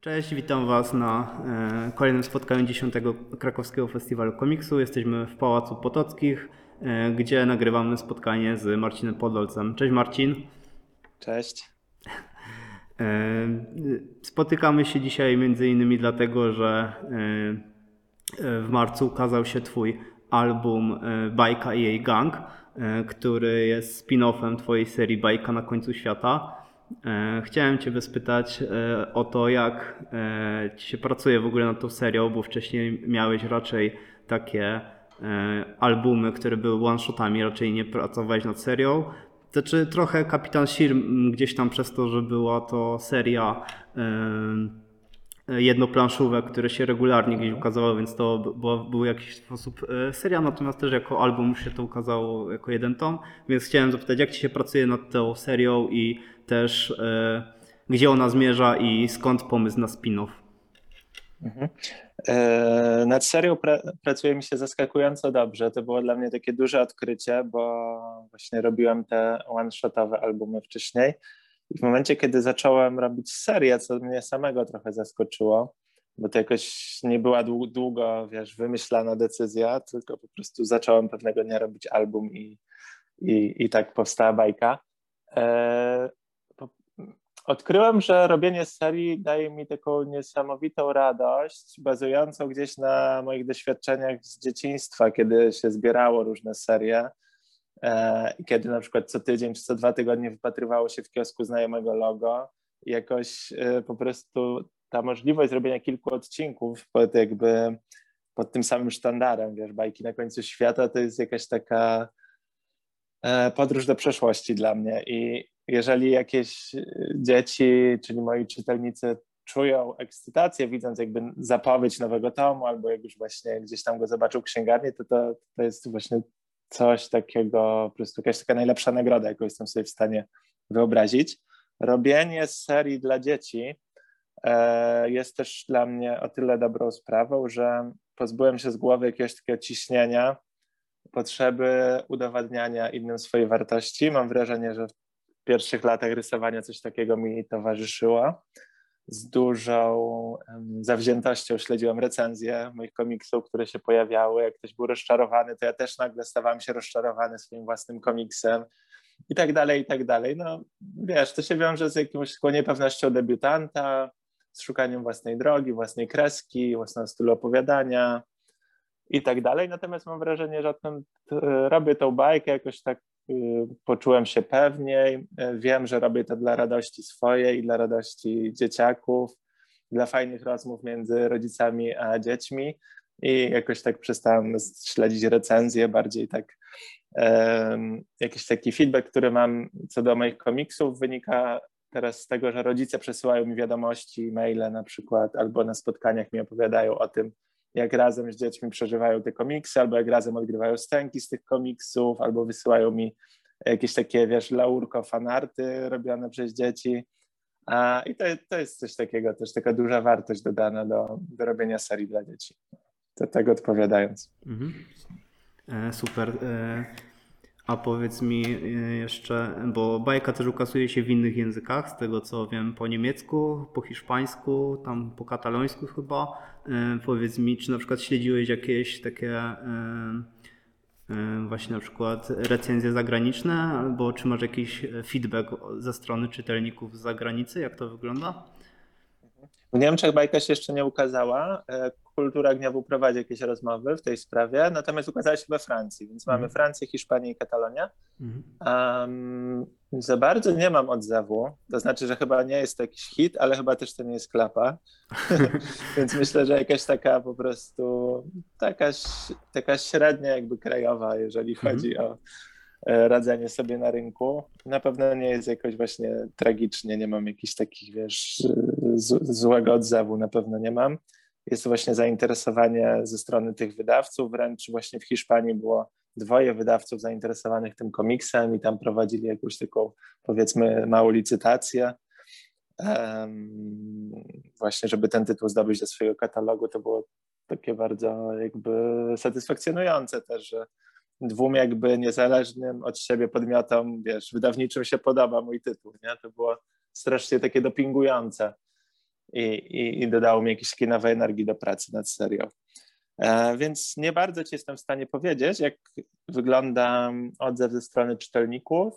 Cześć, witam Was na e, kolejnym spotkaniu 10 Krakowskiego Festiwalu Komiksu. Jesteśmy w Pałacu Potockich, e, gdzie nagrywamy spotkanie z Marcinem Podolcem. Cześć Marcin. Cześć. E, spotykamy się dzisiaj między innymi dlatego, że w marcu ukazał się Twój album Bajka i jej gang, który jest spin-offem Twojej serii Bajka na końcu świata. E, chciałem Cię spytać e, o to, jak e, Ci się pracuje w ogóle nad tą serią, bo wcześniej miałeś raczej takie albumy, które były one-shotami, raczej nie pracowałeś nad serią. To czy trochę Kapitan Sir gdzieś tam przez to, że była to seria jednoplanszówek, które się regularnie gdzieś ukazały, więc to była, był jakiś sposób seria, natomiast też jako album się to ukazało jako jeden tom, więc chciałem zapytać, jak Ci się pracuje nad tą serią i też e, gdzie ona zmierza i skąd pomysł na spin-off. Mhm. E, nad serią pra pracuje mi się zaskakująco dobrze. To było dla mnie takie duże odkrycie, bo właśnie robiłem te one-shotowe albumy wcześniej. I w momencie, kiedy zacząłem robić serię, co mnie samego trochę zaskoczyło, bo to jakoś nie była długo, wiesz, wymyślana decyzja, tylko po prostu zacząłem pewnego dnia robić album i, i, i tak powstała bajka. E, odkryłem, że robienie serii daje mi taką niesamowitą radość, bazującą gdzieś na moich doświadczeniach z dzieciństwa, kiedy się zbierało różne serie. E, kiedy na przykład co tydzień czy co dwa tygodnie wypatrywało się w kiosku znajomego logo, jakoś e, po prostu ta możliwość zrobienia kilku odcinków pod jakby pod tym samym sztandarem, wiesz, bajki na końcu świata, to jest jakaś taka e, podróż do przeszłości dla mnie i jeżeli jakieś y, dzieci, czyli moi czytelnicy czują ekscytację, widząc jakby zapowiedź nowego tomu, albo jak już właśnie gdzieś tam go zobaczył w księgarni, to, to, to jest właśnie coś takiego, po prostu jakaś taka najlepsza nagroda, jaką jestem sobie w stanie wyobrazić. Robienie serii dla dzieci e, jest też dla mnie o tyle dobrą sprawą, że pozbyłem się z głowy jakiegoś takiego ciśnienia, potrzeby udowadniania innym swojej wartości. Mam wrażenie, że pierwszych latach rysowania coś takiego mi towarzyszyło. Z dużą zawziętością śledziłem recenzje moich komiksów, które się pojawiały. Jak ktoś był rozczarowany, to ja też nagle stawałem się rozczarowany swoim własnym komiksem i tak dalej, i tak dalej. No wiesz, to się wiąże z jakąś niepewnością debiutanta, z szukaniem własnej drogi, własnej kreski, własnego stylu opowiadania i tak dalej. Natomiast mam wrażenie, że e, robię tą bajkę jakoś tak poczułem się pewniej. Y, wiem, że robię to dla radości swojej dla radości dzieciaków, dla fajnych rozmów między rodzicami a dziećmi. I jakoś tak przestałem śledzić recenzje, bardziej tak um, jakiś taki feedback, który mam co do moich komiksów, wynika teraz z tego, że rodzice przesyłają mi wiadomości, maile na przykład, albo na spotkaniach mi opowiadają o tym, jak razem z dziećmi przeżywają te komiksy, albo jak razem odgrywają scenki z tych komiksów, albo wysyłają mi jakieś takie, wiesz, laurko, fanarty robione przez dzieci. A, I to, to jest coś takiego, też taka duża wartość dodana do, do robienia serii dla dzieci. To tego odpowiadając. Mhm. E, super. E, a powiedz mi e, jeszcze, bo bajka też ukazuje się w innych językach, z tego co wiem, po niemiecku, po hiszpańsku, tam po katalońsku chyba. E, powiedz mi, czy na przykład śledziłeś jakieś takie e, właśnie na przykład recenzje zagraniczne, albo czy masz jakiś feedback ze strony czytelników z zagranicy, jak to wygląda? W Niemczech bajka się jeszcze nie ukazała. E, Kultura Gniewu prowadzi jakieś rozmowy w tej sprawie, natomiast ukazała się we Francji, więc mamy mhm. Francję, Hiszpanię i Katalonię. Um, za bardzo nie mam odzewu, to znaczy, że chyba nie jest to jakiś hit, ale chyba też to nie jest klapa, więc myślę, że jakaś taka po prostu taka, taka średnia jakby krajowa, jeżeli mhm. chodzi o radzenie sobie na rynku. Na pewno nie jest jakoś właśnie tragicznie, nie mam jakichś takich, wiesz, złego odzewu, na pewno nie mam. Jest to właśnie zainteresowanie ze strony tych wydawców, wręcz właśnie w Hiszpanii było dwoje wydawców zainteresowanych tym komiksem i tam prowadzili jakąś taką, powiedzmy, małą licytację. Um, właśnie, żeby ten tytuł zdobyć do swojego katalogu, to było takie bardzo jakby satysfakcjonujące też, że dwóm jakby niezależnym od siebie podmiotom, wiesz, wydawniczym się podoba mój tytuł, nie? To było strasznie takie dopingujące. i, i, i dodało mi jakieś takiej nowej energii do pracy nad serią. E, więc nie bardzo Ci jestem w stanie powiedzieć, jak wygląda odzew ze strony czytelników.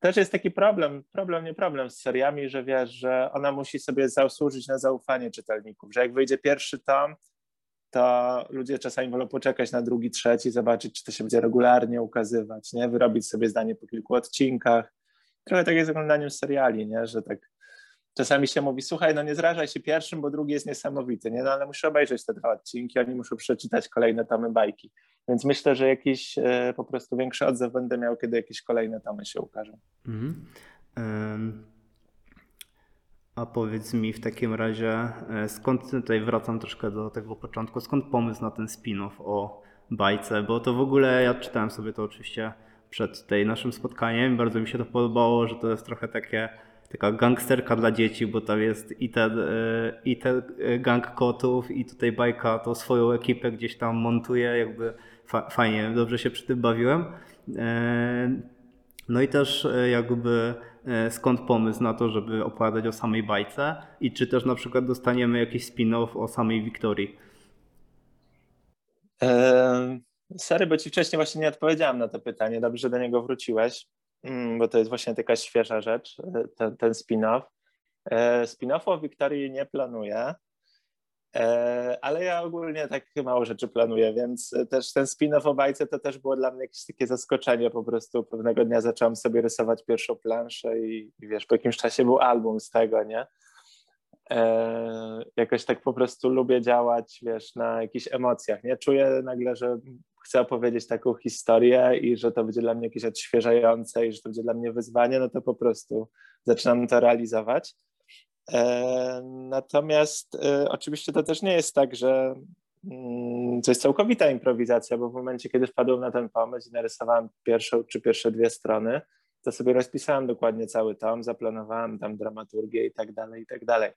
Też jest taki problem, problem, nie problem z seriami, że wiesz, że ona musi sobie zasłużyć na zaufanie czytelników, że jak wyjdzie pierwszy tom, to ludzie czasami wolą poczekać na drugi, trzeci, zobaczyć, czy to się będzie regularnie ukazywać, nie? Wyrobić sobie zdanie po kilku odcinkach. Trochę tak jest z oglądaniem seriali, nie? Że tak czasami się mówi, słuchaj, no nie zrażaj się pierwszym, bo drugi jest niesamowity, nie? No ale muszę obejrzeć te dwa odcinki, oni muszą przeczytać kolejne tomy bajki. Więc myślę, że jakiś e, po prostu większy odzew będę miał, kiedy jakieś kolejne tomy się ukażą. Mhm. A powiedz mi w takim razie, e, skąd tutaj wracam troszkę do tego początku, skąd pomysł na ten spin-off o bajce? Bo to w ogóle ja czytałem sobie to oczywiście przed tej naszym spotkaniem. Bardzo mi się to podobało, że to jest trochę takie taka gangsterka dla dzieci, bo tam jest i ten, e, i ten gang kotów, i tutaj bajka to swoją ekipę gdzieś tam montuje, jakby fajnie, dobrze się przy tym bawiłem. E, no i też e, jakby skąd pomysł na to, żeby opowiadać o samej bajce i czy też na przykład dostaniemy jakiś spin-off o samej Wiktorii? Eee, sorry, bo ci wcześniej właśnie nie odpowiedziałem na to pytanie. Dobrze, że do niego wróciłeś. Mm, bo to jest właśnie taka świeża rzecz, e, ten, ten spin-off. E, spin-offu o Wiktorii nie planuję, e, ale ja ogólnie tak mało rzeczy planuję, więc też ten spin-off o bajce to też było dla mnie jakieś takie zaskoczenie. Po prostu pewnego dnia zacząłem sobie rysować pierwszą planszę i, wiesz, po jakimś czasie był album z tego, nie? jakoś tak po prostu lubię działać, wiesz, na jakichś emocjach, nie? Czuję nagle, że chcę opowiedzieć taką historię i że to będzie dla mnie jakieś odświeżające i że to będzie dla mnie wyzwanie, no to po prostu zaczynam to realizować. E, natomiast e, oczywiście to też nie jest tak, że mm, to jest całkowita improwizacja, bo w momencie, kiedy wpadłem na ten pomysł i narysowałem pierwszą czy pierwsze dwie strony, to sobie rozpisałem dokładnie cały tom, zaplanowałem tam dramaturgię i tak dalej, i tak dalej.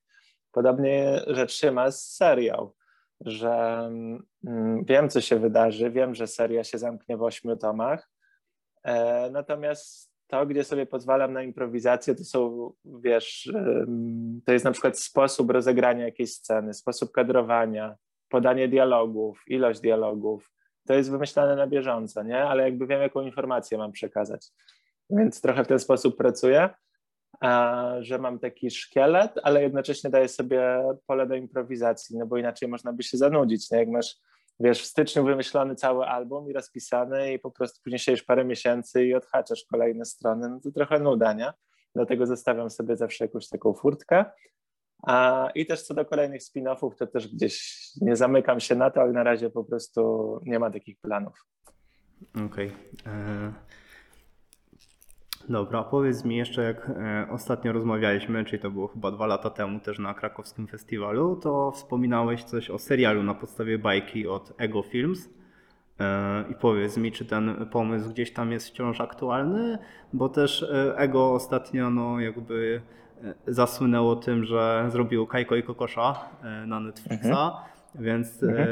Podobnie rzecz się ma z serią że mm, wiem, co się wydarzy, wiem, że seria się zamknie w ośmiu tomach, e, natomiast to, gdzie sobie pozwalam na improwizację, to są, wiesz, to jest na przykład sposób rozegrania jakiejś sceny, sposób kadrowania, podanie dialogów, ilość dialogów. To jest wymyślane na bieżąco, nie? Ale jakby wiem, jaką informację mam przekazać. Więc trochę w ten sposób pracuję że mam taki szkielet, ale jednocześnie daję sobie pole do improwizacji, no bo inaczej można by się zanudzić. Nie? Jak masz, wiesz, w styczniu wymyślony cały album i rozpisany i po prostu później siedzisz parę miesięcy i odhaczasz kolejne strony, no to trochę nuda, nie? Dlatego zostawiam sobie zawsze jakąś taką furtkę. A, I też co do kolejnych spin-offów, to też gdzieś nie zamykam się na to, ale na razie po prostu nie ma takich planów. Okej. Okay. Dobra, powiedz mi jeszcze, jak e, ostatnio rozmawialiśmy, czyli to było chyba dwa lata temu też na krakowskim festiwalu, to wspominałeś coś o serialu na podstawie bajki od Ego Films. E, I powiedz mi, czy ten pomysł gdzieś tam jest wciąż aktualny, bo też e, Ego ostatnio no jakby zasłynęło tym, że zrobił Kajko i Kokosza na Netflixa. Mhm. Więc mhm.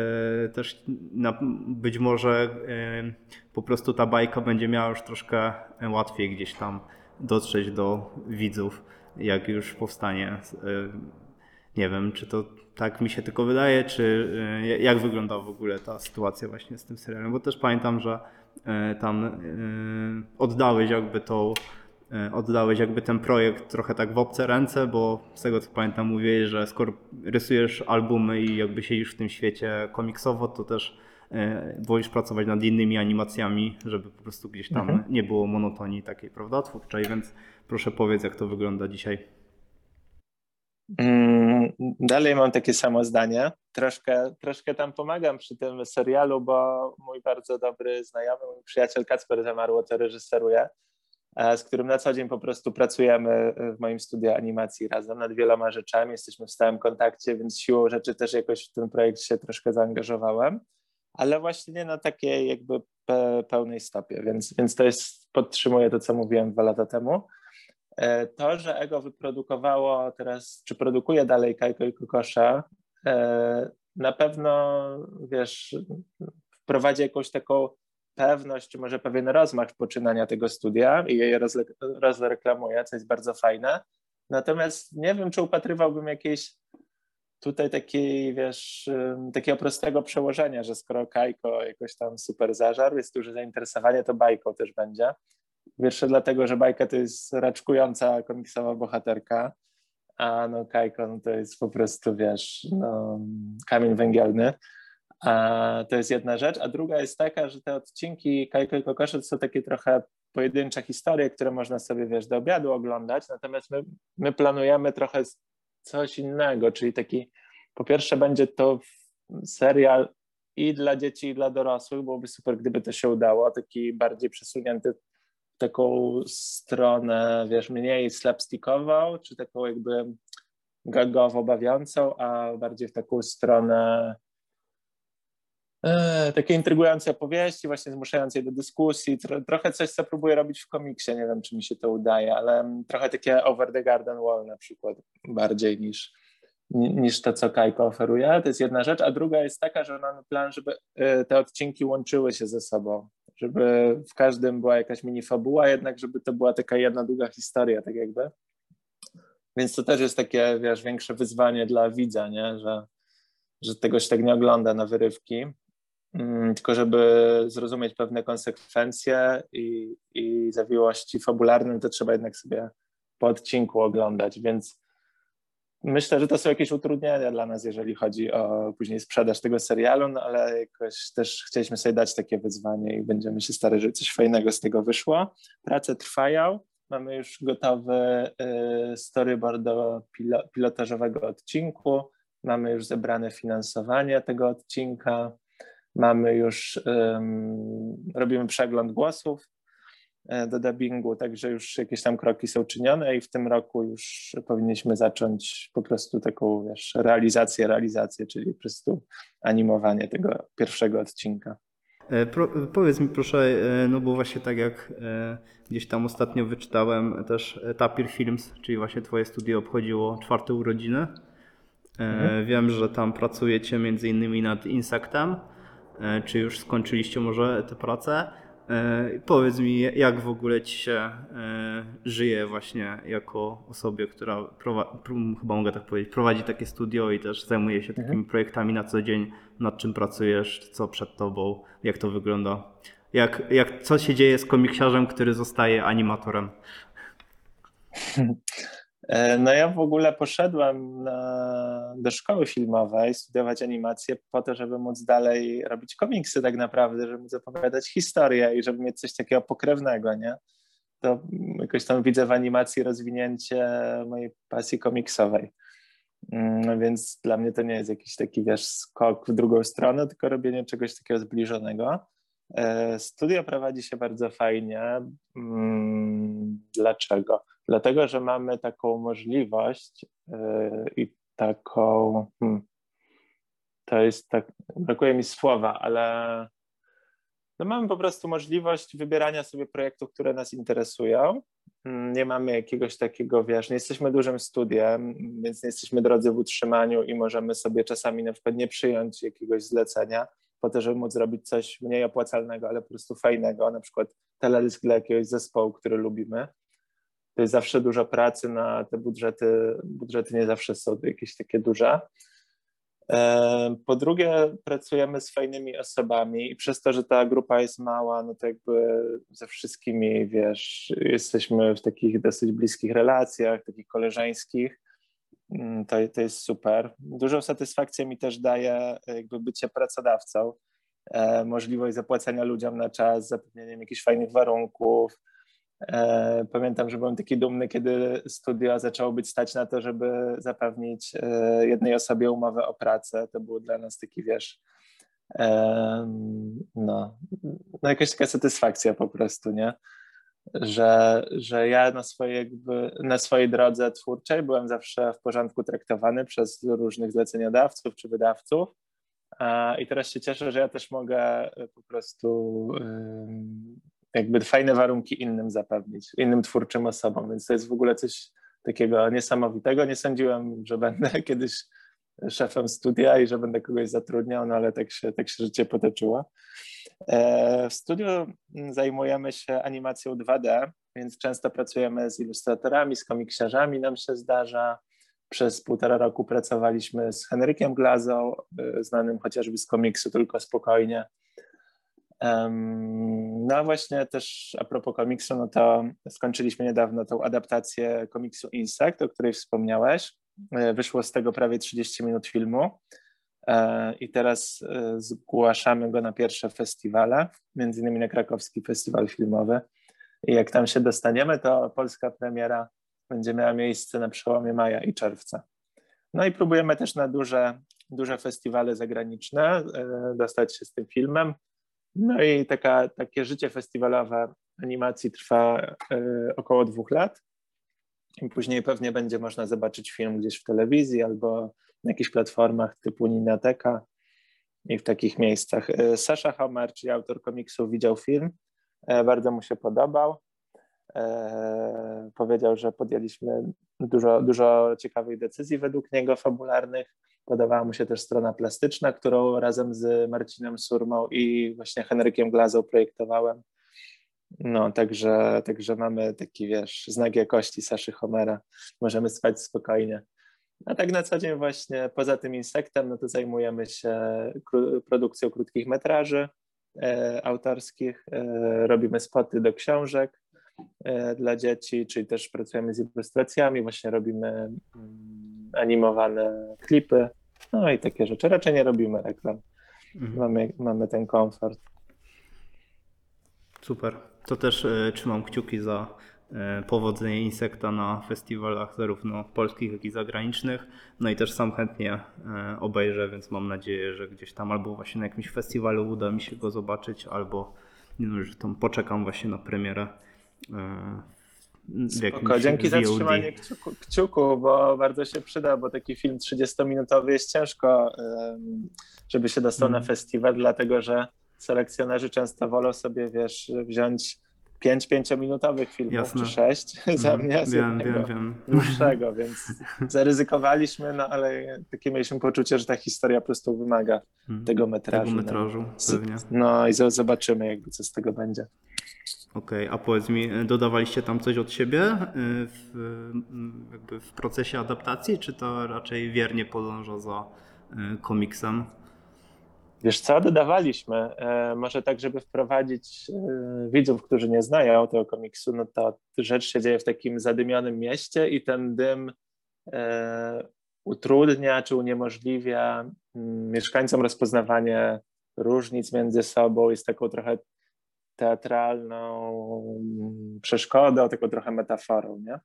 e, też na, być może e, po prostu ta bajka będzie miała już troszkę łatwiej gdzieś tam dotrzeć do widzów, jak już powstanie. E, nie wiem, czy to tak mi się tylko wydaje, czy jak wygląda w ogóle ta sytuacja właśnie z tym serialem, bo też pamiętam, że tam oddałeś jakby tą oddałeś jakby ten projekt trochę tak w obce ręce, bo z tego co pamiętam mówiłeś, że skoro rysujesz albumy i jakby siedzisz w tym świecie komiksowo, to też e, wolisz pracować nad innymi animacjami, żeby po prostu gdzieś tam mhm. nie było monotonii takiej, prawda, twórczej, więc proszę powiedz, jak to wygląda dzisiaj. Mm, dalej mam takie samo zdanie. Troszkę, troszkę tam pomagam przy tym serialu, bo mój bardzo dobry znajomy, mój przyjaciel Kacper Zamarło to reżyseruje E, z którym na co dzień po prostu pracujemy e, w moim studiu animacji razem nad wieloma rzeczami, jesteśmy w stałym kontakcie, więc siłą rzeczy też jakoś w ten projekt się troszkę zaangażowałem, ale właśnie nie na takiej jakby pełnej stopie, więc, więc to jest, podtrzymuje to, co mówiłem dwa lata temu. E, to, że Ego wyprodukowało teraz, czy produkuje dalej Kajko i Kokosza, na pewno, wiesz, wprowadzi jakąś taką pewność, czy może pewien rozmach poczynania tego studia i jej rozreklamuje, co jest bardzo fajne. Natomiast nie wiem, czy upatrywałbym jakiejś tutaj takiej, wiesz, takiego prostego przełożenia, że skoro Kajko jakoś tam super zażarł, jest duże zainteresowanie, to bajką też będzie. Pierwsze dlatego, że bajka to jest raczkująca komiksowa bohaterka, a no Kajko no to jest po prostu, wiesz, no, kamień węgielny. To jest jedna rzecz, a druga jest taka, że te odcinki Kajko i Kokosze to są takie trochę pojedyncze historie, które można sobie, wiesz, do obiadu oglądać, natomiast my, my planujemy trochę coś innego, czyli taki, po pierwsze będzie to serial i dla dzieci, i dla dorosłych, byłoby super, gdyby to się udało, taki bardziej przesunięty taką stronę, wiesz, mniej slapstickową, czy taką jakby gagowo bawiącą, a bardziej w taką stronę e, takiej intrygującej opowieści, właśnie zmuszającej do dyskusji, trochę coś, co próbuję robić w komiksie, nie wiem, czy mi się to udaje, ale trochę takie over the garden wall na przykład, bardziej niż, niż to, co Kajko oferuje. To jest jedna rzecz, a druga jest taka, że mamy plan, żeby e, te odcinki łączyły się ze sobą, żeby w każdym była jakaś mini fabuła, jednak żeby to była taka jedna długa historia, tak jakby. Więc to też jest takie, wiesz, większe wyzwanie dla widza, nie? Że, że tego się tak nie ogląda na wyrywki, mm, tylko żeby zrozumieć pewne konsekwencje i, i zawiłości fabularne, to trzeba jednak sobie po odcinku oglądać, więc myślę, że to są jakieś utrudnienia dla nas, jeżeli chodzi o później sprzedaż tego serialu, no ale jakoś też chcieliśmy sobie dać takie wyzwanie i będziemy się starać, żeby coś fajnego z tego wyszło. Prace trwają, mamy już gotowy y, storyboard do pilotażowego odcinku, mamy już zebrane finansowanie tego odcinka, mamy już, robimy przegląd głosów, E, do dubbingu, także już jakieś tam kroki są czynione i w tym roku już powinniśmy zacząć po prostu taką, wiesz, realizację, realizację, czyli po prostu animowanie tego pierwszego odcinka. E, pro, powiedz mi proszę, e, no bo właśnie tak jak gdzieś tam ostatnio wyczytałem też Tapir Films, czyli właśnie twoje studio obchodziło czwarte urodziny. Mhm. Wiem, że tam pracujecie między innymi nad Insectem. Czy już skończyliście może tę pracę? E, powiedz mi, jak w ogóle ci się e, żyje właśnie jako osobie, która chyba mogę tak powiedzieć, prowadzi takie studio i też zajmuje się takimi mhm. projektami na co dzień, nad czym pracujesz, co przed tobą, jak to wygląda. Jak, jak, co się dzieje z komiksiarzem, który zostaje animatorem? E, no ja w ogóle poszedłem do szkoły filmowej studiować animację po to, żeby móc dalej robić komiksy tak naprawdę, żeby móc opowiadać historię i żeby mieć coś takiego pokrewnego, nie? To jakoś tam widzę w animacji rozwinięcie mojej pasji komiksowej. No więc dla mnie to nie jest jakiś taki, wiesz, skok w drugą stronę, tylko robienie czegoś takiego zbliżonego. E, studio prowadzi się bardzo fajnie. Mm, dlaczego? Dlatego, że mamy taką możliwość e, i taką. Hmm, to jest tak. Brakuje mi słowa, ale no mamy po prostu możliwość wybierania sobie projektów, które nas interesują. Mm, nie mamy jakiegoś takiego, wiesz, nie jesteśmy dużym studiem, więc nie jesteśmy drodzy w utrzymaniu i możemy sobie czasami na przykład nie przyjąć jakiegoś zlecenia po to, żeby móc zrobić coś mniej opłacalnego, ale po prostu fajnego, na przykład teledysk dla jakiegoś zespołu, który lubimy. To jest zawsze dużo pracy na te budżety. Budżety nie zawsze są jakieś takie duże. E, po drugie, pracujemy z fajnymi osobami i przez to, że ta grupa jest mała, no to jakby ze wszystkimi, wiesz, jesteśmy w takich dosyć bliskich relacjach, takich koleżeńskich. Mm, to, to jest super. Dużą satysfakcję mi też daje jakby bycie pracodawcą, e, możliwość zapłacenia ludziom na czas, zapewnieniem jakichś fajnych warunków. E, pamiętam, że byłem taki dumny, kiedy studio zaczęło być stać na to, żeby zapewnić e, jednej osobie umowę o pracę. To był dla nas taki, wiesz, no, no jakaś taka satysfakcja po prostu, nie? że, że ja na swojej, jakby, na swojej drodze twórczej byłem zawsze w porządku traktowany przez różnych zleceniodawców czy wydawców. I teraz się cieszę, że ja też mogę e, po prostu jakby fajne warunki innym zapewnić, innym twórczym osobom, więc to jest w ogóle coś takiego niesamowitego. Nie sądziłem, że będę kiedyś szefem studia i że będę kogoś zatrudniał, no ale tak się, tak się życie potoczyło. E, w studiu zajmujemy się animacją 2D, więc często pracujemy z ilustratorami, z komiksiarzami nam się zdarza. Przez półtora roku pracowaliśmy z Henrykiem Glazą, y, znanym chociażby z komiksu Tylko Spokojnie. No a właśnie też a propos komiksu, no to skończyliśmy niedawno tą adaptację komiksu Insect, o której wspomniałeś. Y, wyszło z tego prawie 30 minut filmu e, i teraz y, zgłaszamy go na pierwsze festiwale, między innymi na Krakowski Festiwal Filmowy. I jak tam się dostaniemy, to polska premiera będzie miała miejsce na przełomie maja i czerwca. No i próbujemy też na duże, duże festiwale zagraniczne e, dostać się z tym filmem. No i taka, takie życie festiwalowe animacji trwa e, około dwóch lat. I później pewnie będzie można zobaczyć film gdzieś w telewizji albo na jakichś platformach typu Ninateka i w takich miejscach. E, Sasha Homer, czyli autor komiksu, widział film, bardzo mu się podobał. Powiedział, że podjęliśmy dużo, dużo ciekawych decyzji według niego fabularnych. Podobała mu się też strona plastyczna, którą razem z Marcinem Surmą i właśnie Henrykiem Glazą projektowałem. No, także, także mamy taki, wiesz, znak jakości Saszy Homera. Możemy spać spokojnie. A tak na co dzień właśnie poza tym insektem, no to zajmujemy się produkcją krótkich metraży e, autorskich, e, robimy spoty do książek, dla dzieci, czyli też pracujemy z ilustracjami, właśnie robimy mm, animowane klipy, no i takie rzeczy. Raczej nie robimy reklam. Mhm. Mamy, mamy ten komfort. Super. To też y, trzymam kciuki za y, powodzenie Insekta na festiwalach zarówno polskich, jak i zagranicznych. No i też sam chętnie y, obejrzę, więc mam nadzieję, że gdzieś tam albo właśnie na jakimś festiwalu uda mi się go zobaczyć, albo no, że tam poczekam właśnie na premierę Spoko, dzięki za trzymanie kciuku, kciuku, bo bardzo się przyda, bo taki film 30-minutowy jest ciężko, żeby się dostał mm. na mhm. festiwal, dlatego że selekcjonerzy często wolą sobie, wiesz, wziąć pięć pięciominutowych filmów, Jasne. czy sześć mm. zamiast wiem, wiem, wiem. dłuższego, więc zaryzykowaliśmy, no ale takie mieliśmy poczucie, że ta historia po prostu wymaga mm. tego metrażu. Tego no. metrażu, no. pewnie. No i zobaczymy jakby co z tego będzie. Okej, okay, a powiedz mi, dodawaliście tam coś od siebie y, w, jakby w procesie adaptacji, czy to raczej wiernie podąża za y, komiksem? Wiesz co, dodawaliśmy. E, może tak, żeby wprowadzić e, widzów, którzy nie znają tego komiksu, no to rzecz się dzieje w takim zadymionym mieście i ten dym e, utrudnia czy uniemożliwia mm, mieszkańcom rozpoznawanie różnic między sobą. Jest taką trochę teatralną przeszkodą, taką trochę metaforą, nie?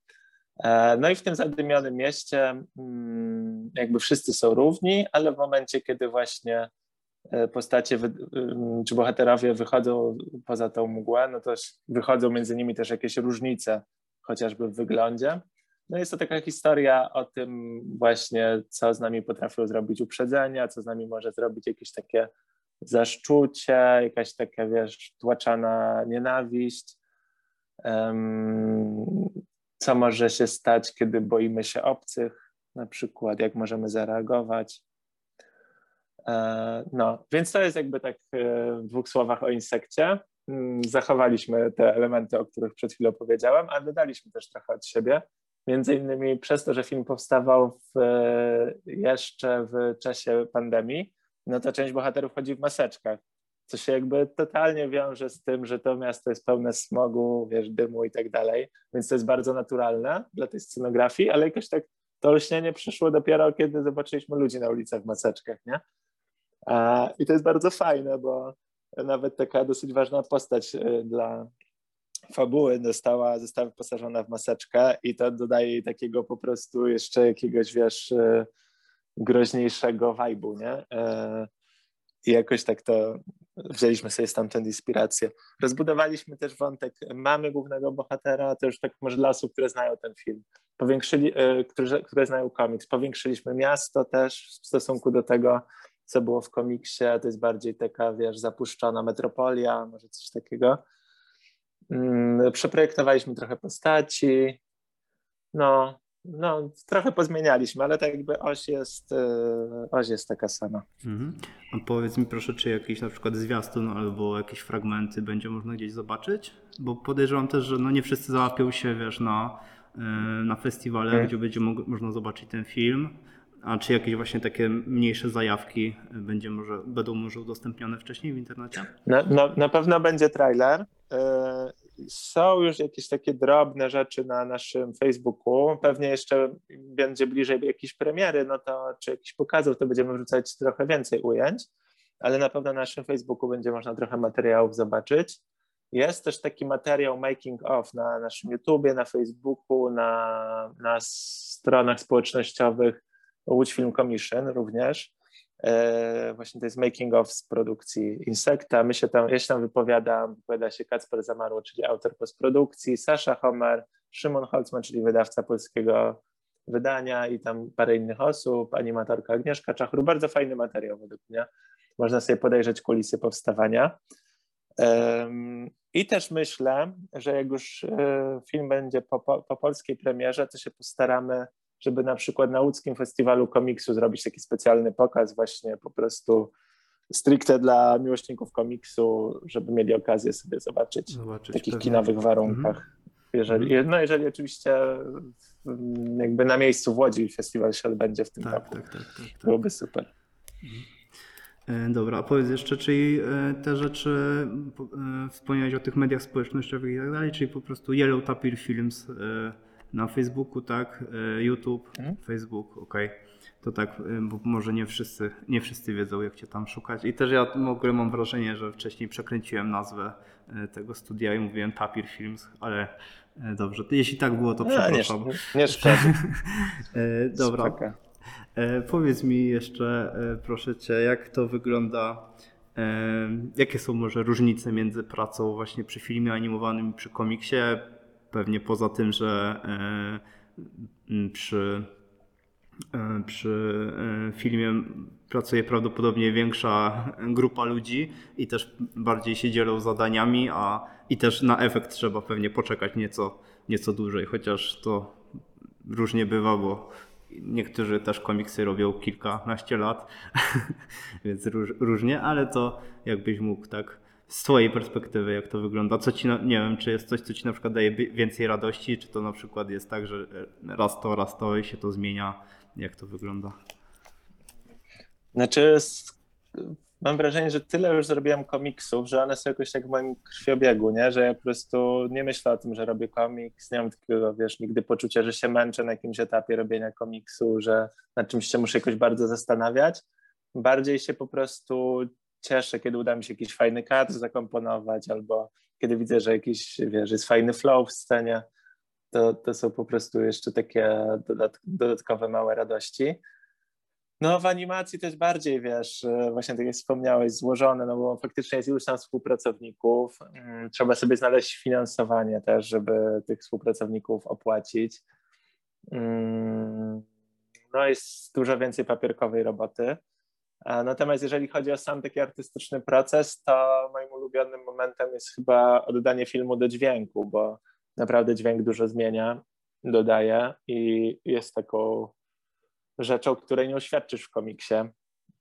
E, no i w tym zadymionym mieście mm, jakby wszyscy są równi, ale w momencie, kiedy właśnie e, postacie mm, czy bohaterowie wychodzą poza tą mgłę, no to wychodzą między nimi też jakieś różnice, chociażby w wyglądzie. No jest to taka historia o tym właśnie, co z nami potrafią zrobić uprzedzenia, co z nami może zrobić jakieś takie zaszczucie, jakaś taka, wiesz, tłaczana nienawiść. Co może się stać, kiedy boimy się obcych, na przykład, jak możemy zareagować. E, no, więc to jest jakby tak e, w dwóch słowach o insekcie. Mm, zachowaliśmy te elementy, o których przed chwilą powiedziałem, a dodaliśmy też trochę od siebie. Między innymi przez to, że film powstawał w, e, jeszcze w czasie pandemii, no to część bohaterów chodzi w maseczkach, co się jakby totalnie wiąże z tym, że to miasto jest pełne smogu, wiesz, dymu i tak dalej, więc to jest bardzo naturalne dla tej scenografii, ale jakoś tak to lśnienie przyszło dopiero, kiedy zobaczyliśmy ludzi na ulicach w maseczkach, nie? A, I to jest bardzo fajne, bo nawet taka dosyć ważna postać y, dla fabuły dostała, została wyposażona w maseczkę i to dodaje jej takiego po prostu jeszcze jakiegoś, wiesz, y, groźniejszego vibe'u, nie? E, I jakoś tak to wzięliśmy sobie stamtąd inspirację. Rozbudowaliśmy też wątek mamy głównego bohatera, to już tak może dla osób, które znają ten film. Powiększyli, e, które, które znają komiks. Powiększyliśmy miasto też w stosunku do tego, co było w komiksie. To jest bardziej taka, wiesz, zapuszczona metropolia, może coś takiego. Mm, przeprojektowaliśmy trochę postaci. No, no, trochę pozmienialiśmy, ale tak jakby oś jest, y, oś jest taka sama. Mhm. A powiedz mi proszę, czy jakiś na przykład zwiastun albo jakieś fragmenty będzie można gdzieś zobaczyć? Bo podejrzewam też, że no nie wszyscy załapią się, wiesz, na, y, na festiwale, Mhm. gdzie będzie mo- można zobaczyć ten film. A czy jakieś właśnie takie mniejsze zajawki y, będzie może, będą może udostępnione wcześniej w internecie? Na, na, na pewno będzie trailer. Są już jakieś takie drobne rzeczy na naszym Facebooku. Pewnie jeszcze będzie bliżej jakiejś premiery, no to czy jakichś pokazów, to będziemy wrzucać trochę więcej ujęć, ale na pewno na naszym Facebooku będzie można trochę materiałów zobaczyć. Jest też taki materiał making of na naszym YouTubie, na Facebooku, na, na stronach społecznościowych Łódź Film Commission również. E, właśnie to jest making of z produkcji Insekta. My się tam, ja się tam wypowiadam, wypowiada się Kacper Zamarło, czyli autor postprodukcji, Sasza Homer, Szymon Holzman, czyli wydawca polskiego wydania i tam parę innych osób, animatorka Agnieszka Czachru. Bardzo fajny materiał według mnie. Można sobie podejrzeć kulisy powstawania. I też myślę, że jak już e, film będzie po, po, po polskiej premierze, to się postaramy żeby na przykład na łódzkim festiwalu komiksu zrobić taki specjalny pokaz właśnie po prostu stricte dla miłośników komiksu, żeby mieli okazję sobie zobaczyć w Zobaczyć takich pewnie. kinowych warunkach. Jeżeli, no jeżeli oczywiście mm, jakby na miejscu w Łodzi festiwal się odbędzie w tym Tak, roku. tak, tak, tak, tak. Byłoby super. E, Dobra, a powiedz jeszcze, czyli e, te rzeczy, e, wspomniałeś o tych mediach społecznościowych i tak dalej, czyli po prostu Yellow Tapir Films na Facebooku, tak, e, YouTube, Mhm. Facebook, okej. To tak, e, bo może nie wszyscy, nie wszyscy wiedzą, jak cię tam szukać. I też ja w ogóle mam wrażenie, że wcześniej przekręciłem nazwę e, tego studia i mówiłem Tapir Films, ale dobrze, jeśli tak było, to No, nie, przepraszam. nie szkodzi. E, Dobra. E, powiedz mi jeszcze, e, proszę cię, jak to wygląda? E, jakie są może różnice między pracą właśnie przy filmie animowanym i przy komiksie? Pewnie poza tym, że e, przy, e, przy e, filmie pracuje prawdopodobnie większa grupa ludzi i też bardziej się dzielą zadaniami, a i też na efekt trzeba pewnie poczekać nieco, nieco dłużej, chociaż to różnie bywa, bo niektórzy też komiksy robią kilkanaście lat, więc róż, różnie, ale to jakbyś mógł tak z twojej perspektywy, jak to wygląda, co ci, nie wiem, czy jest coś, co ci na przykład daje więcej radości, czy to na przykład jest tak, że e, raz to, raz to i się to zmienia, jak to wygląda? Znaczy, mam wrażenie, że tyle już zrobiłem komiksów, że one są jakoś tak w moim krwiobiegu, nie? Że ja po prostu nie myślę o tym, że robię komiks, nie mam takiego, wiesz, nigdy poczucia, że się męczę na jakimś etapie robienia komiksu, że nad czymś się muszę jakoś bardzo zastanawiać. Bardziej się po prostu cieszę, kiedy uda mi się jakiś fajny kadr zakomponować, albo kiedy widzę, że jakiś, wiesz, jest fajny flow w scenie. To, to są po prostu jeszcze takie dodat, dodatkowe małe radości. No w animacji jest bardziej, wiesz, e, właśnie tak jak wspomniałeś, złożone, no bo faktycznie jest iluś tam współpracowników. Mm, Trzeba sobie znaleźć finansowanie też, żeby tych współpracowników opłacić. Mm, No jest dużo więcej papierkowej roboty. A Natomiast jeżeli chodzi o sam taki artystyczny proces, to moim ulubionym momentem jest chyba oddanie filmu do dźwięku, bo naprawdę dźwięk dużo zmienia, dodaje i jest taką rzeczą, której nie oświadczysz w komiksie,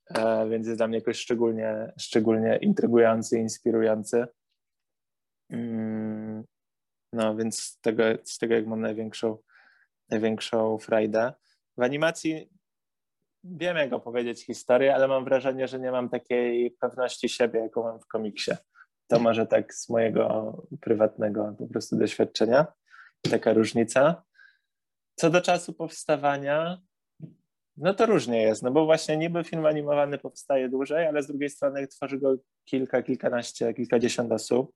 e, więc jest dla mnie jakoś szczególnie, szczególnie intrygujący, inspirujący. Mm, No więc z tego, z tego jak mam największą, największą frajdę. W animacji wiem, jak opowiedzieć historię, ale mam wrażenie, że nie mam takiej pewności siebie, jaką mam w komiksie. To może tak z mojego prywatnego po prostu doświadczenia. Taka różnica. Co do czasu powstawania, no to różnie jest, no bo właśnie niby film animowany powstaje dłużej, ale z drugiej strony tworzy go kilka, kilkanaście, kilkadziesiąt osób,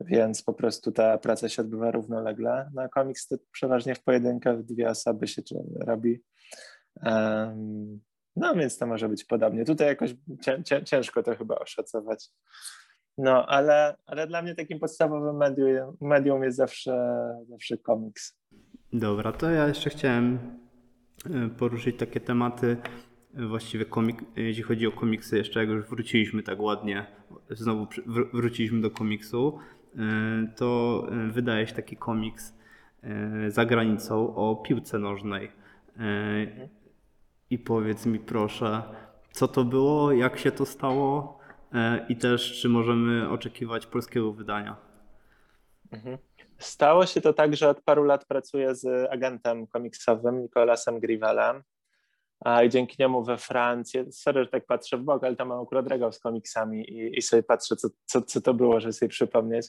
więc po prostu ta praca się odbywa równolegle. Na komiks to przeważnie w pojedynkę, w dwie osoby się robi. No więc to może być podobnie. Tutaj jakoś cię, cię, ciężko to chyba oszacować. No, ale, ale dla mnie takim podstawowym medium, medium jest zawsze, zawsze komiks. Dobra, to ja jeszcze chciałem e, poruszyć takie tematy, właściwie komik, jeśli chodzi o komiksy, jeszcze jak już wróciliśmy tak ładnie, znowu wr- wróciliśmy do komiksu, e, to e, wydałeś taki komiks za granicą o piłce nożnej. I powiedz mi proszę, co to było, jak się to stało i też czy możemy oczekiwać polskiego wydania? Mhm. Stało się to tak, że od paru lat pracuję z agentem komiksowym Nicolasem Grivelem i dzięki niemu we Francji, sorry, że tak patrzę w bok, ale tam mam akurat regał z komiksami i, i sobie patrzę, co, co, co to było, żeby sobie przypomnieć.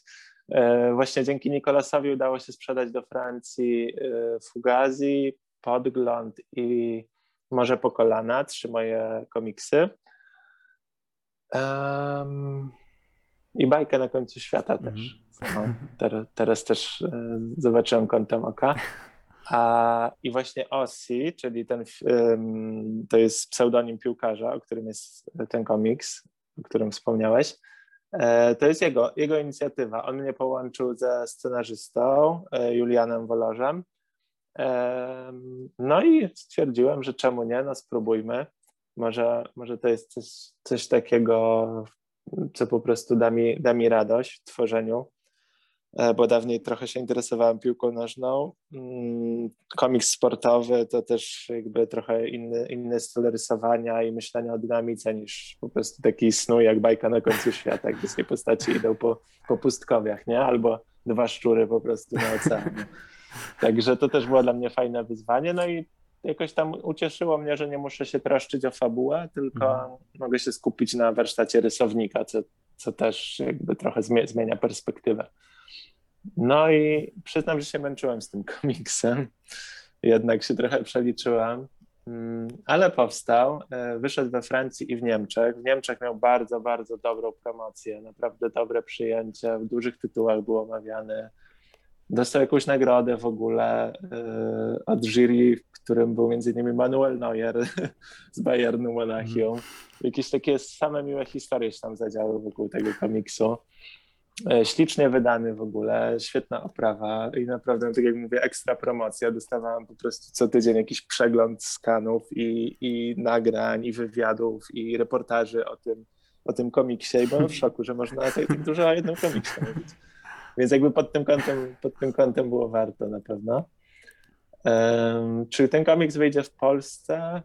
E, właśnie dzięki Nikolasowi udało się sprzedać do Francji e, Fugazi, Podgląd i Może po kolana, trzy moje komiksy. Um, I bajkę na końcu świata też. Mhm. No, teraz, teraz też e, zobaczyłem kątem oka. A, I właśnie Ossi, czyli ten, to jest pseudonim piłkarza, o którym jest ten komiks, o którym wspomniałeś. E, to jest jego, jego inicjatywa. On mnie połączył ze scenarzystą e, Julianem Wolorzem. No i stwierdziłem, że czemu nie, no spróbujmy. Może, może to jest coś, coś takiego, co po prostu da mi, da mi radość w tworzeniu E, bo dawniej trochę się interesowałem piłką nożną. Mm, komiks sportowy to też jakby trochę inny, inny styl rysowania i myślenia o dynamice niż po prostu taki snu jak bajka na końcu świata, gdzie sobie postaci idą po, po pustkowiach, nie? Albo dwa szczury po prostu na oceanie. Także to też było dla mnie fajne wyzwanie. No i jakoś tam ucieszyło mnie, że nie muszę się troszczyć o fabułę, tylko mhm. mogę się skupić na warsztacie rysownika, co, co też jakby trochę zmienia perspektywę. No i przyznam, że się męczyłem z tym komiksem. Jednak się trochę przeliczyłem, mm, ale powstał. E, wyszedł we Francji i w Niemczech. W Niemczech miał bardzo, bardzo dobrą promocję, naprawdę dobre przyjęcie. W dużych tytułach był omawiany. Dostał jakąś nagrodę w ogóle e, od jury, w którym był między innymi Manuel Neuer z Bayernu Monachium. Mhm. Jakieś takie same miłe historie się tam zadziały wokół tego komiksu. E, ślicznie wydany w ogóle, świetna oprawa i naprawdę, tak jak mówię, ekstra promocja. Dostawałem po prostu co tydzień jakiś przegląd skanów i, i nagrań, i wywiadów, i reportaży o tym, o tym komiksie i byłem w szoku, że można tak, tak dużo o jednym komiksie mówić. Więc jakby pod tym kątem, pod tym kątem było warto na pewno. Um, czy ten komiks wyjdzie w Polsce?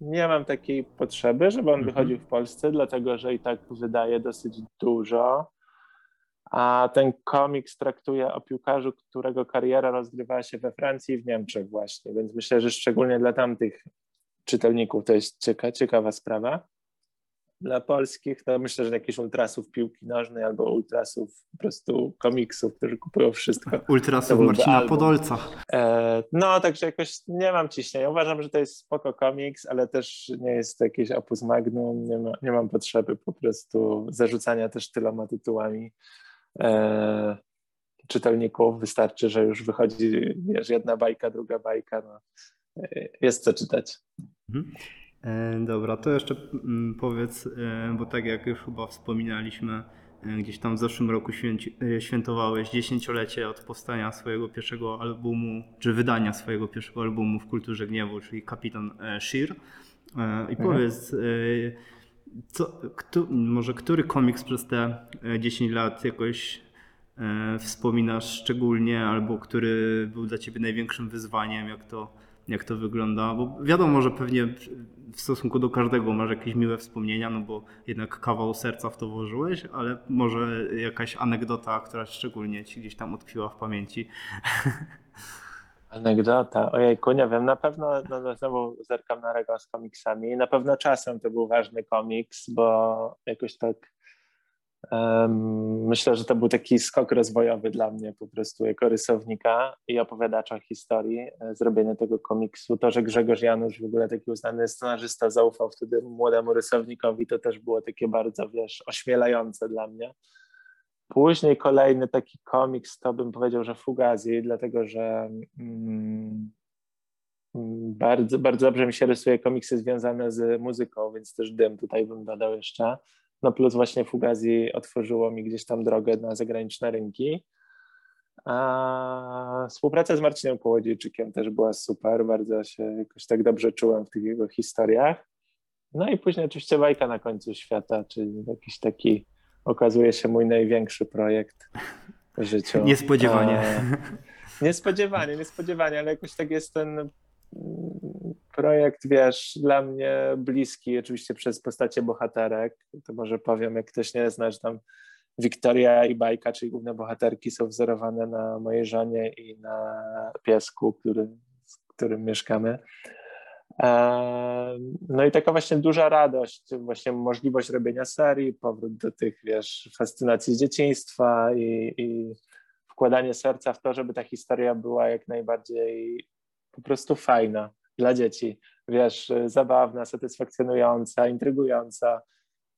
Nie mam takiej potrzeby, żeby on mhm. wychodził w Polsce, dlatego że i tak wydaje dosyć dużo. A ten komiks traktuje o piłkarzu, którego kariera rozgrywała się we Francji i w Niemczech właśnie, więc myślę, że szczególnie dla tamtych czytelników to jest cieka ciekawa sprawa. Dla polskich to myślę, że jakichś ultrasów piłki nożnej albo ultrasów po prostu komiksów, którzy kupują wszystko. Ultrasów Marcina album. Podolca. E, no, także jakoś nie mam ciśnienia. Uważam, że to jest spoko komiks, ale też nie jest to jakiś opus magnum. Nie, ma, nie mam potrzeby po prostu zarzucania też tyloma tytułami e, czytelników. Wystarczy, że już wychodzi wiesz, jedna bajka, druga bajka. No. E, jest co czytać. Mhm. E, dobra, to jeszcze mm, powiedz, e, bo tak jak już chyba wspominaliśmy, e, gdzieś tam w zeszłym roku święci, świętowałeś dziesięciolecie od powstania swojego pierwszego albumu, czy wydania swojego pierwszego albumu w kulturze gniewu, czyli Kapitan Sheer. I mhm. powiedz, co, kto, może który komiks przez te 10 e, lat jakoś wspominasz szczególnie, albo który był dla ciebie największym wyzwaniem, jak to, jak to wygląda? Bo wiadomo, że pewnie w stosunku do każdego masz jakieś miłe wspomnienia, no bo jednak kawał serca w to włożyłeś, ale może jakaś anegdota, która szczególnie ci gdzieś tam utkwiła w pamięci. Anegdota, ojejku, nie wiem, na pewno no, no, znowu zerkam na regał z komiksami. Na pewno czasem to był ważny komiks, bo jakoś tak myślę, że to był taki skok rozwojowy dla mnie po prostu jako rysownika i opowiadacza historii, e, zrobienie tego komiksu. To, że Grzegorz Janusz, w ogóle taki uznany scenarzysta, zaufał wtedy młodemu rysownikowi, to też było takie bardzo, wiesz, ośmielające dla mnie. Później kolejny taki komiks to bym powiedział, że Fugazi, dlatego że mm, bardzo, bardzo dobrze mi się rysuje komiksy związane z muzyką, więc też dym tutaj bym dodał jeszcze. No plus właśnie Fugazi otworzyło mi gdzieś tam drogę na zagraniczne rynki. A współpraca z Marcinem Kołodziejczykiem też była super, bardzo się jakoś tak dobrze czułem w tych jego historiach. No i później oczywiście bajka na końcu świata, czyli jakiś taki okazuje się mój największy projekt w życiu. Niespodziewanie. Niespodziewanie, niespodziewanie, ale jakoś tak jest ten projekt, wiesz, dla mnie bliski, oczywiście przez postacie bohaterek. To może powiem, jak ktoś nie zna, że tam Wiktoria i Bajka, czyli główne bohaterki, są wzorowane na mojej żonie i na piesku, który, z którym mieszkamy. No i taka właśnie duża radość, właśnie możliwość robienia serii, powrót do tych, wiesz, fascynacji z dzieciństwa i, i wkładanie serca w to, żeby ta historia była jak najbardziej po prostu fajna dla dzieci, wiesz, zabawna, satysfakcjonująca, intrygująca.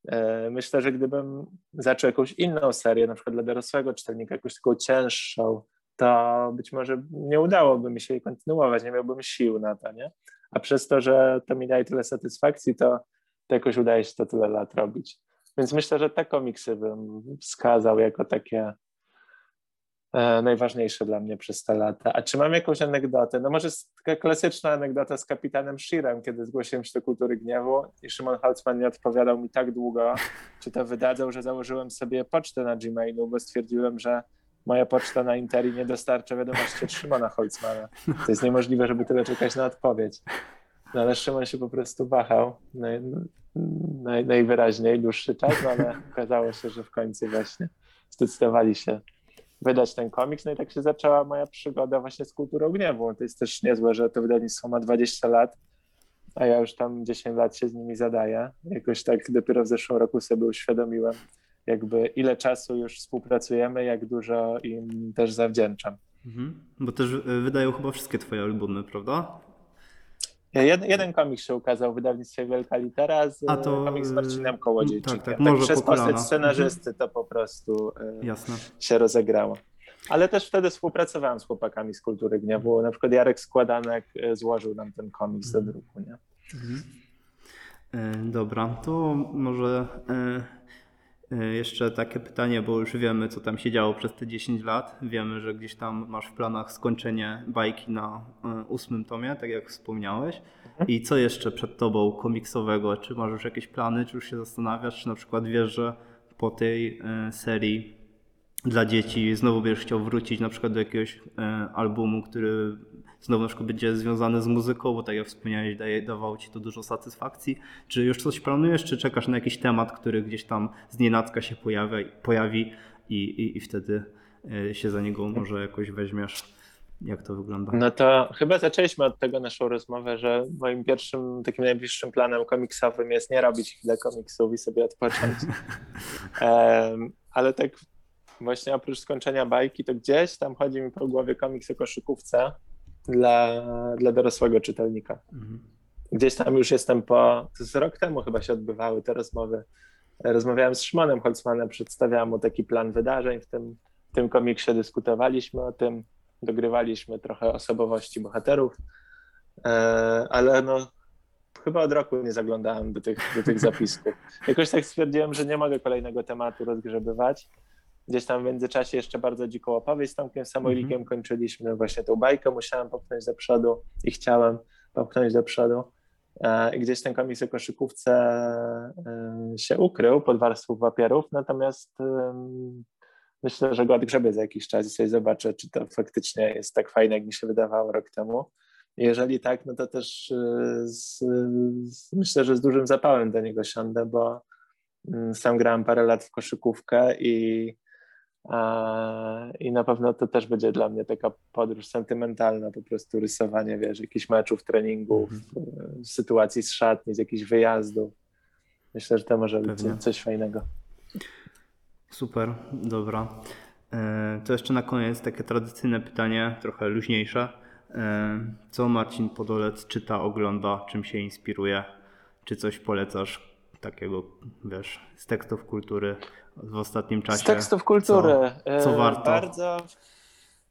E, myślę, że gdybym zaczął jakąś inną serię, na przykład dla dorosłego czytelnika, jakąś taką cięższą, to być może nie udałoby mi się jej kontynuować, nie miałbym sił na to, nie? A przez to, że to mi daje tyle satysfakcji, to, to jakoś udaje się to tyle lat robić. Więc myślę, że te komiksy bym wskazał jako takie e, najważniejsze dla mnie przez te lata. A czy mam jakąś anegdotę? No może taka klasyczna anegdota z kapitanem Shirem, kiedy zgłosiłem się do Kultury Gniewu i Szymon Holtzman nie odpowiadał mi tak długo, czy to wydadzą, że założyłem sobie pocztę na Gmailu, bo stwierdziłem, że moja poczta na Interi nie dostarcza wiadomości od Szymona Holzmana. To jest niemożliwe, żeby tyle czekać na odpowiedź. No ale Szymon się po prostu wahał naj, naj, najwyraźniej dłuższy czas, no ale okazało się, że w końcu właśnie zdecydowali się wydać ten komiks. No i tak się zaczęła moja przygoda właśnie z kulturą gniewu. To jest też niezłe, że to wydawnictwo ma 20 lat, a ja już tam 10 lat się z nimi zadaję. Jakoś tak dopiero w zeszłym roku sobie uświadomiłem, jakby ile czasu już współpracujemy, jak dużo im też zawdzięczam. Mhm. Bo też y, wydają chyba wszystkie twoje albumy, prawda? Jeden, jeden komiks się ukazał w wydawnictwie Wielka Litera, z, A to, komiks z Marcinem Kołodziejczykiem. Tak, tak, tak przez postać scenarzysty to po prostu y, Jasne. się rozegrało. Ale też wtedy współpracowałem z chłopakami z Kultury Gniewu. Na przykład Jarek Składanek y, złożył nam ten komiks do mhm. druku. Nie? Mhm. Dobra, to może E, jeszcze takie pytanie, bo już wiemy, co tam się działo przez te 10 lat. Wiemy, że gdzieś tam masz w planach skończenie bajki na e, ósmym tomie, tak jak wspomniałeś. Mhm. I co jeszcze przed tobą komiksowego? Czy masz już jakieś plany, czy już się zastanawiasz, czy na przykład wiesz, że po tej e, serii dla dzieci znowu będziesz chciał wrócić na przykład do jakiegoś albumu, który znowu na przykład będzie związane z muzyką, bo tak jak wspomniałeś, daje, dawało ci to dużo satysfakcji. Czy już coś planujesz, czy czekasz na jakiś temat, który gdzieś tam z nienacka się pojawia, pojawi i, i, i wtedy e, się za niego może jakoś weźmiesz? Jak to wygląda? No to chyba zaczęliśmy od tego naszą rozmowę, że moim pierwszym, takim najbliższym planem komiksowym jest nie robić chwilę komiksów i sobie odpocząć. um, ale tak właśnie oprócz skończenia bajki, to gdzieś tam chodzi mi po głowie komiks o koszykówce, dla, dla dorosłego czytelnika. Mhm. Gdzieś tam już jestem po, z rok temu chyba się odbywały te rozmowy. Rozmawiałem z Szymonem Holzmanem, przedstawiałem mu taki plan wydarzeń w tym, w tym komiksie, dyskutowaliśmy o tym, dogrywaliśmy trochę osobowości bohaterów, e, ale no chyba od roku nie zaglądałem do tych, do tych zapisków. Jakoś tak stwierdziłem, że nie mogę kolejnego tematu rozgrzebywać Gdzieś tam w międzyczasie jeszcze bardzo dziką opowieść z Tomkiem Samojlikiem mm -hmm. kończyliśmy właśnie tą bajkę, musiałem popchnąć do przodu i chciałem popchnąć do przodu. E, I gdzieś ten komiks o koszykówce e, się ukrył pod warstwą papierów, natomiast myślę, że go odgrzebię za jakiś czas i sobie zobaczę, czy to faktycznie jest tak fajne, jak mi się wydawało rok temu. Jeżeli tak, no to też e, z, z, myślę, że z dużym zapałem do niego siądę, bo mm, sam grałem parę lat w koszykówkę i i na pewno to też będzie dla mnie taka podróż sentymentalna, po prostu rysowanie, wiesz, jakichś meczów, treningów, mm. sytuacji z szatni, z jakichś wyjazdów. Myślę, że to może być coś fajnego. Super, dobra. E, to jeszcze na koniec takie tradycyjne pytanie, trochę luźniejsze. E, co Marcin Podolec czyta, ogląda, czym się inspiruje? Czy coś polecasz takiego, wiesz, z tekstów kultury w ostatnim czasie. Z tekstów kultury. Co, co warto. Bardzo,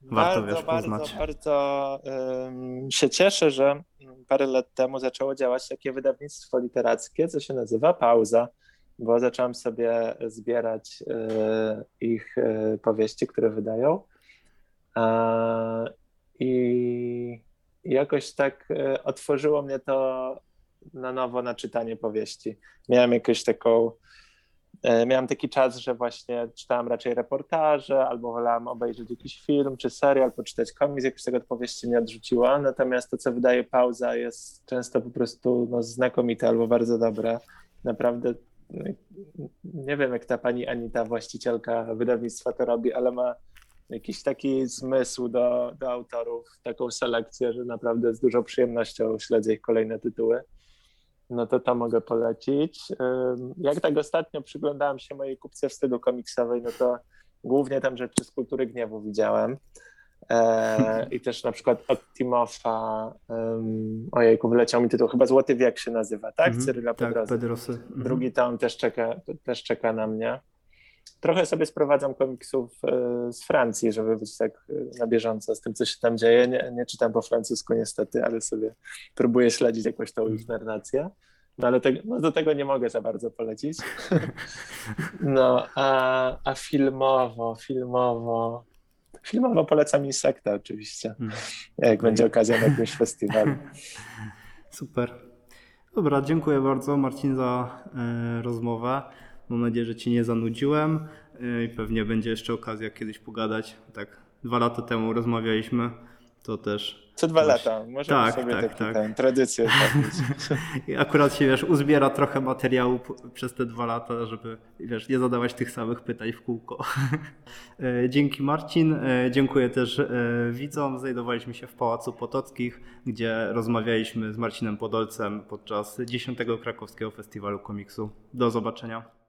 warto bardzo, wiesz, bardzo, bardzo um, się cieszę, że parę lat temu zaczęło działać takie wydawnictwo literackie, co się nazywa Pauza, bo zacząłem sobie zbierać e, ich e, powieści, które wydają. I jakoś tak e, otworzyło mnie to na nowo na czytanie powieści. Miałem jakąś taką e, miałem taki czas, że właśnie czytałem raczej reportaże, albo wolałem obejrzeć jakiś film czy serial, poczytać komiks, jakoś tego odpowiedzi mnie odrzuciło, natomiast to, co wydaje pauza jest często po prostu no, znakomite albo bardzo dobre. Naprawdę no, nie wiem, jak ta pani Anita, właścicielka wydawnictwa to robi, ale ma jakiś taki zmysł do, do autorów, taką selekcję, że naprawdę z dużą przyjemnością śledzę ich kolejne tytuły. No to to mogę polecić. Jak tak ostatnio przyglądałem się mojej kupce wstydu komiksowej, no to głównie tam rzeczy z kultury gniewu widziałem. E, I też na przykład od Timofa, um, ojejku, wyleciał mi tytuł, chyba Złoty Wiek się nazywa, tak? Mhm, Cyryla tak. Pedrosy. Mhm. Drugi tom też czeka, też czeka na mnie. Trochę sobie sprowadzam komiksów e, z Francji, żeby być tak e, na bieżąco z tym, co się tam dzieje. Nie, nie czytam po francusku niestety, ale sobie próbuję śledzić jakoś tą ich narrację. No ale te, no, do tego nie mogę za bardzo polecić. No, a, a filmowo, filmowo... Filmowo polecam Insekta oczywiście, Mhm. jak będzie okazja na jakimś festiwalu. Super. Dobra, dziękuję bardzo Marcin za e, rozmowę. Mam nadzieję, że Cię nie zanudziłem e, i pewnie będzie jeszcze okazja kiedyś pogadać. Tak, dwa lata temu rozmawialiśmy, to też. Co dwa Właśnie. lata, możemy Tak, sobie tak, taki, tak. Ten, tradycję. I akurat się, wiesz, uzbiera trochę materiału przez te dwa lata, żeby, wiesz, nie zadawać tych samych pytań w kółko. E, Dzięki Marcin. E, Dziękuję też widzom. Znajdowaliśmy się w Pałacu Potockich, gdzie rozmawialiśmy z Marcinem Podolcem podczas 10. Krakowskiego Festiwalu Komiksu. Do zobaczenia.